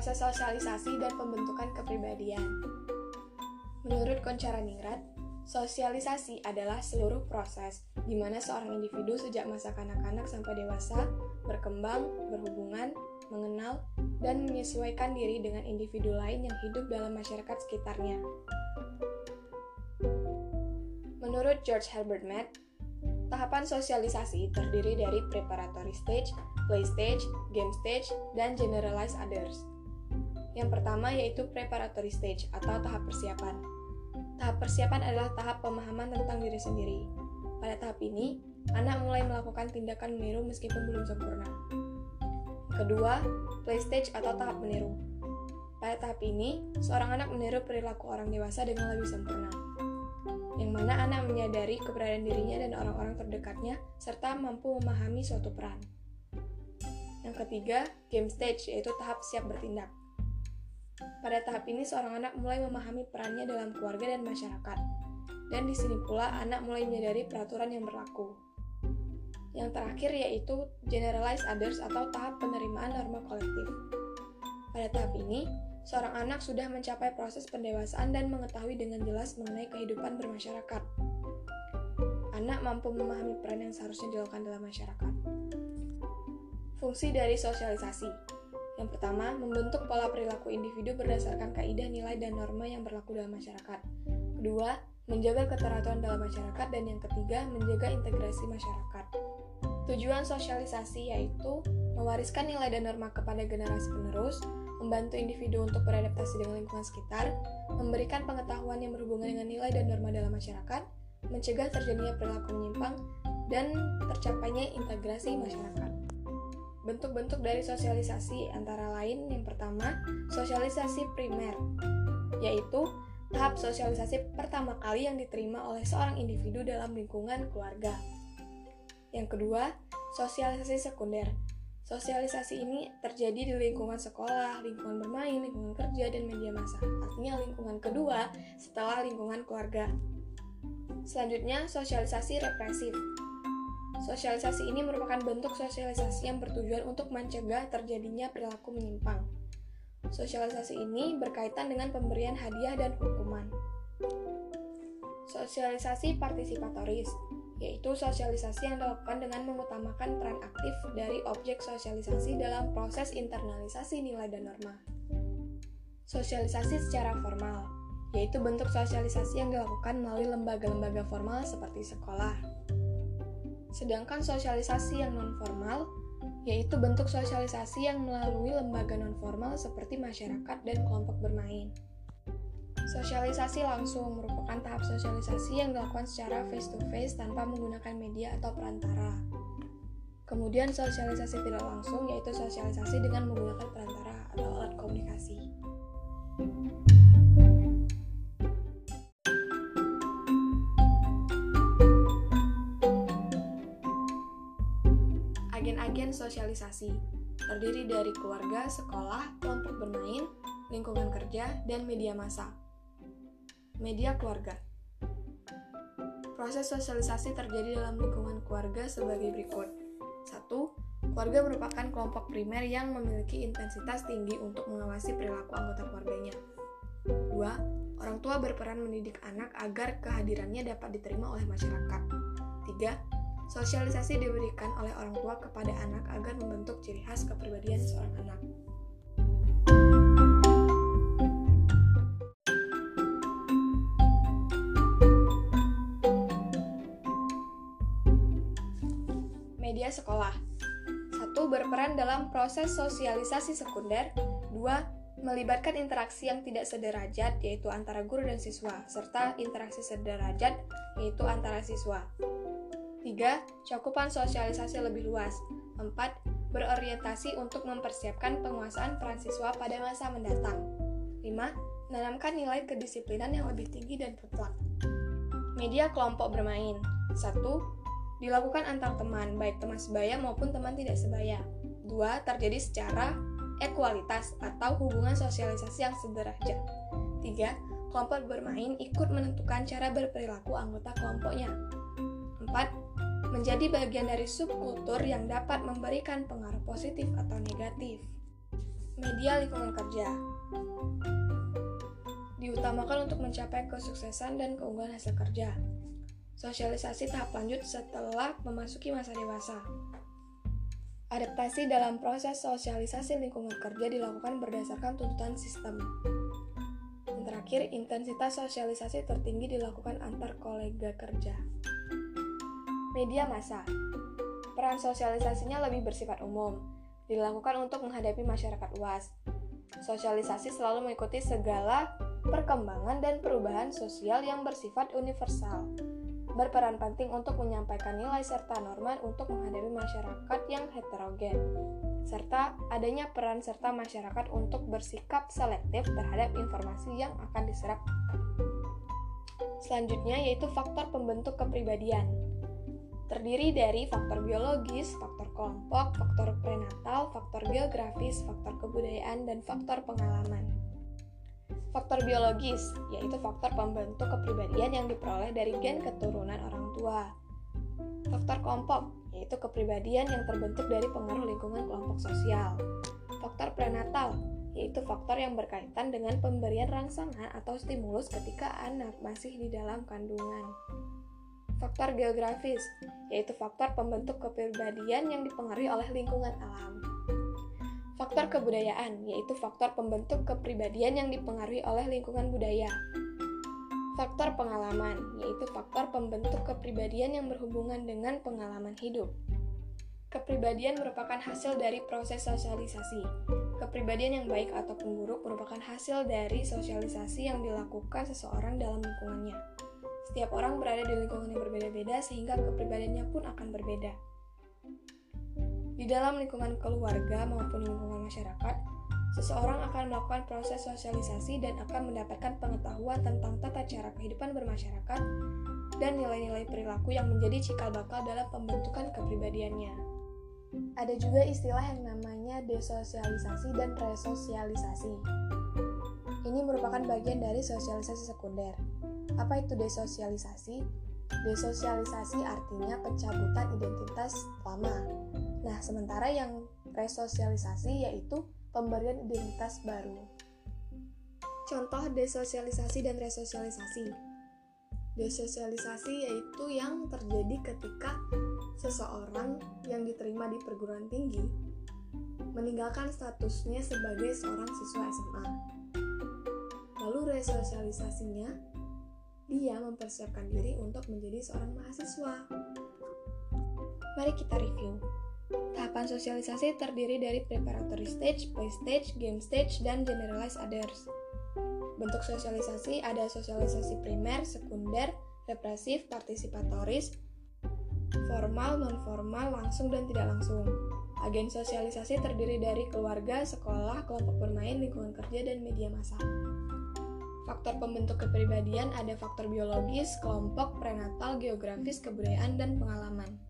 proses sosialisasi dan pembentukan kepribadian. Menurut Koncaraningrat, sosialisasi adalah seluruh proses di mana seorang individu sejak masa kanak-kanak sampai dewasa berkembang, berhubungan, mengenal, dan menyesuaikan diri dengan individu lain yang hidup dalam masyarakat sekitarnya. Menurut George Herbert Mead, tahapan sosialisasi terdiri dari preparatory stage, play stage, game stage, dan generalized others. Yang pertama yaitu preparatory stage atau tahap persiapan. Tahap persiapan adalah tahap pemahaman tentang diri sendiri. Pada tahap ini, anak mulai melakukan tindakan meniru meskipun belum sempurna. Kedua, play stage atau tahap meniru. Pada tahap ini, seorang anak meniru perilaku orang dewasa dengan lebih sempurna yang mana anak menyadari keberadaan dirinya dan orang-orang terdekatnya, serta mampu memahami suatu peran. Yang ketiga, game stage, yaitu tahap siap bertindak. Pada tahap ini, seorang anak mulai memahami perannya dalam keluarga dan masyarakat. Dan di sini pula, anak mulai menyadari peraturan yang berlaku. Yang terakhir yaitu generalized others atau tahap penerimaan norma kolektif. Pada tahap ini, seorang anak sudah mencapai proses pendewasaan dan mengetahui dengan jelas mengenai kehidupan bermasyarakat. Anak mampu memahami peran yang seharusnya dilakukan dalam masyarakat. Fungsi dari sosialisasi yang pertama, membentuk pola perilaku individu berdasarkan kaidah nilai dan norma yang berlaku dalam masyarakat. Kedua, menjaga keteraturan dalam masyarakat dan yang ketiga, menjaga integrasi masyarakat. Tujuan sosialisasi yaitu mewariskan nilai dan norma kepada generasi penerus, membantu individu untuk beradaptasi dengan lingkungan sekitar, memberikan pengetahuan yang berhubungan dengan nilai dan norma dalam masyarakat, mencegah terjadinya perilaku menyimpang, dan tercapainya integrasi masyarakat. Bentuk-bentuk dari sosialisasi antara lain yang pertama, sosialisasi primer, yaitu tahap sosialisasi pertama kali yang diterima oleh seorang individu dalam lingkungan keluarga. Yang kedua, sosialisasi sekunder, Sosialisasi ini terjadi di lingkungan sekolah, lingkungan bermain, lingkungan kerja, dan media massa. Artinya lingkungan kedua setelah lingkungan keluarga. Selanjutnya, sosialisasi represif. Sosialisasi ini merupakan bentuk sosialisasi yang bertujuan untuk mencegah terjadinya perilaku menyimpang. Sosialisasi ini berkaitan dengan pemberian hadiah dan hukuman. Sosialisasi partisipatoris yaitu sosialisasi yang dilakukan dengan mengutamakan peran aktif dari objek sosialisasi dalam proses internalisasi nilai dan norma. Sosialisasi secara formal, yaitu bentuk sosialisasi yang dilakukan melalui lembaga-lembaga formal seperti sekolah. Sedangkan sosialisasi yang non-formal, yaitu bentuk sosialisasi yang melalui lembaga non-formal seperti masyarakat dan kelompok bermain. Sosialisasi langsung merupakan tahap sosialisasi yang dilakukan secara face-to-face tanpa menggunakan media atau perantara. Kemudian sosialisasi tidak langsung yaitu sosialisasi dengan menggunakan perantara atau alat komunikasi. Agen-agen sosialisasi terdiri dari keluarga, sekolah, kelompok bermain, lingkungan kerja, dan media massa. Media keluarga Proses sosialisasi terjadi dalam lingkungan keluarga sebagai berikut. 1. Keluarga merupakan kelompok primer yang memiliki intensitas tinggi untuk mengawasi perilaku anggota keluarganya. 2. Orang tua berperan mendidik anak agar kehadirannya dapat diterima oleh masyarakat. 3. Sosialisasi diberikan oleh orang tua kepada anak agar membentuk ciri khas kepribadian seorang anak. media sekolah. Satu, berperan dalam proses sosialisasi sekunder. Dua, melibatkan interaksi yang tidak sederajat, yaitu antara guru dan siswa, serta interaksi sederajat, yaitu antara siswa. Tiga, cakupan sosialisasi lebih luas. Empat, berorientasi untuk mempersiapkan penguasaan peran siswa pada masa mendatang. Lima, menanamkan nilai kedisiplinan yang lebih tinggi dan mutlak. Media kelompok bermain. Satu, dilakukan antar teman, baik teman sebaya maupun teman tidak sebaya. Dua, terjadi secara ekualitas atau hubungan sosialisasi yang sederajat. Tiga, kelompok bermain ikut menentukan cara berperilaku anggota kelompoknya. Empat, menjadi bagian dari subkultur yang dapat memberikan pengaruh positif atau negatif. Media lingkungan kerja diutamakan untuk mencapai kesuksesan dan keunggulan hasil kerja. Sosialisasi tahap lanjut setelah memasuki masa dewasa. Adaptasi dalam proses sosialisasi lingkungan kerja dilakukan berdasarkan tuntutan sistem. Yang terakhir, intensitas sosialisasi tertinggi dilakukan antar kolega kerja. Media massa. Peran sosialisasinya lebih bersifat umum, dilakukan untuk menghadapi masyarakat luas. Sosialisasi selalu mengikuti segala perkembangan dan perubahan sosial yang bersifat universal. Berperan penting untuk menyampaikan nilai serta norma untuk menghadapi masyarakat yang heterogen, serta adanya peran serta masyarakat untuk bersikap selektif terhadap informasi yang akan diserap. Selanjutnya yaitu faktor pembentuk kepribadian. Terdiri dari faktor biologis, faktor kelompok, faktor prenatal, faktor geografis, faktor kebudayaan, dan faktor pengalaman. Faktor biologis, yaitu faktor pembentuk kepribadian yang diperoleh dari gen keturunan orang tua. Faktor kelompok, yaitu kepribadian yang terbentuk dari pengaruh lingkungan kelompok sosial. Faktor prenatal, yaitu faktor yang berkaitan dengan pemberian rangsangan atau stimulus ketika anak masih di dalam kandungan. Faktor geografis, yaitu faktor pembentuk kepribadian yang dipengaruhi oleh lingkungan alam. Faktor kebudayaan, yaitu faktor pembentuk kepribadian yang dipengaruhi oleh lingkungan budaya. Faktor pengalaman, yaitu faktor pembentuk kepribadian yang berhubungan dengan pengalaman hidup. Kepribadian merupakan hasil dari proses sosialisasi. Kepribadian yang baik ataupun buruk merupakan hasil dari sosialisasi yang dilakukan seseorang dalam lingkungannya. Setiap orang berada di lingkungan yang berbeda-beda sehingga kepribadiannya pun akan berbeda. Di dalam lingkungan keluarga maupun lingkungan masyarakat, seseorang akan melakukan proses sosialisasi dan akan mendapatkan pengetahuan tentang tata cara kehidupan bermasyarakat dan nilai-nilai perilaku yang menjadi cikal bakal dalam pembentukan kepribadiannya. Ada juga istilah yang namanya desosialisasi dan resosialisasi. Ini merupakan bagian dari sosialisasi sekunder. Apa itu desosialisasi? Desosialisasi artinya pencabutan identitas lama. Nah, sementara yang resosialisasi yaitu pemberian identitas baru. Contoh desosialisasi dan resosialisasi. Desosialisasi yaitu yang terjadi ketika seseorang yang diterima di perguruan tinggi meninggalkan statusnya sebagai seorang siswa SMA. Lalu resosialisasinya dia mempersiapkan diri untuk menjadi seorang mahasiswa. Mari kita review. Tahapan sosialisasi terdiri dari preparatory stage, play stage, game stage, dan generalized others. Bentuk sosialisasi ada sosialisasi primer, sekunder, represif, partisipatoris, formal, non-formal, langsung, dan tidak langsung. Agen sosialisasi terdiri dari keluarga, sekolah, kelompok bermain, lingkungan kerja, dan media massa. Faktor pembentuk kepribadian ada faktor biologis, kelompok, prenatal, geografis, kebudayaan, dan pengalaman.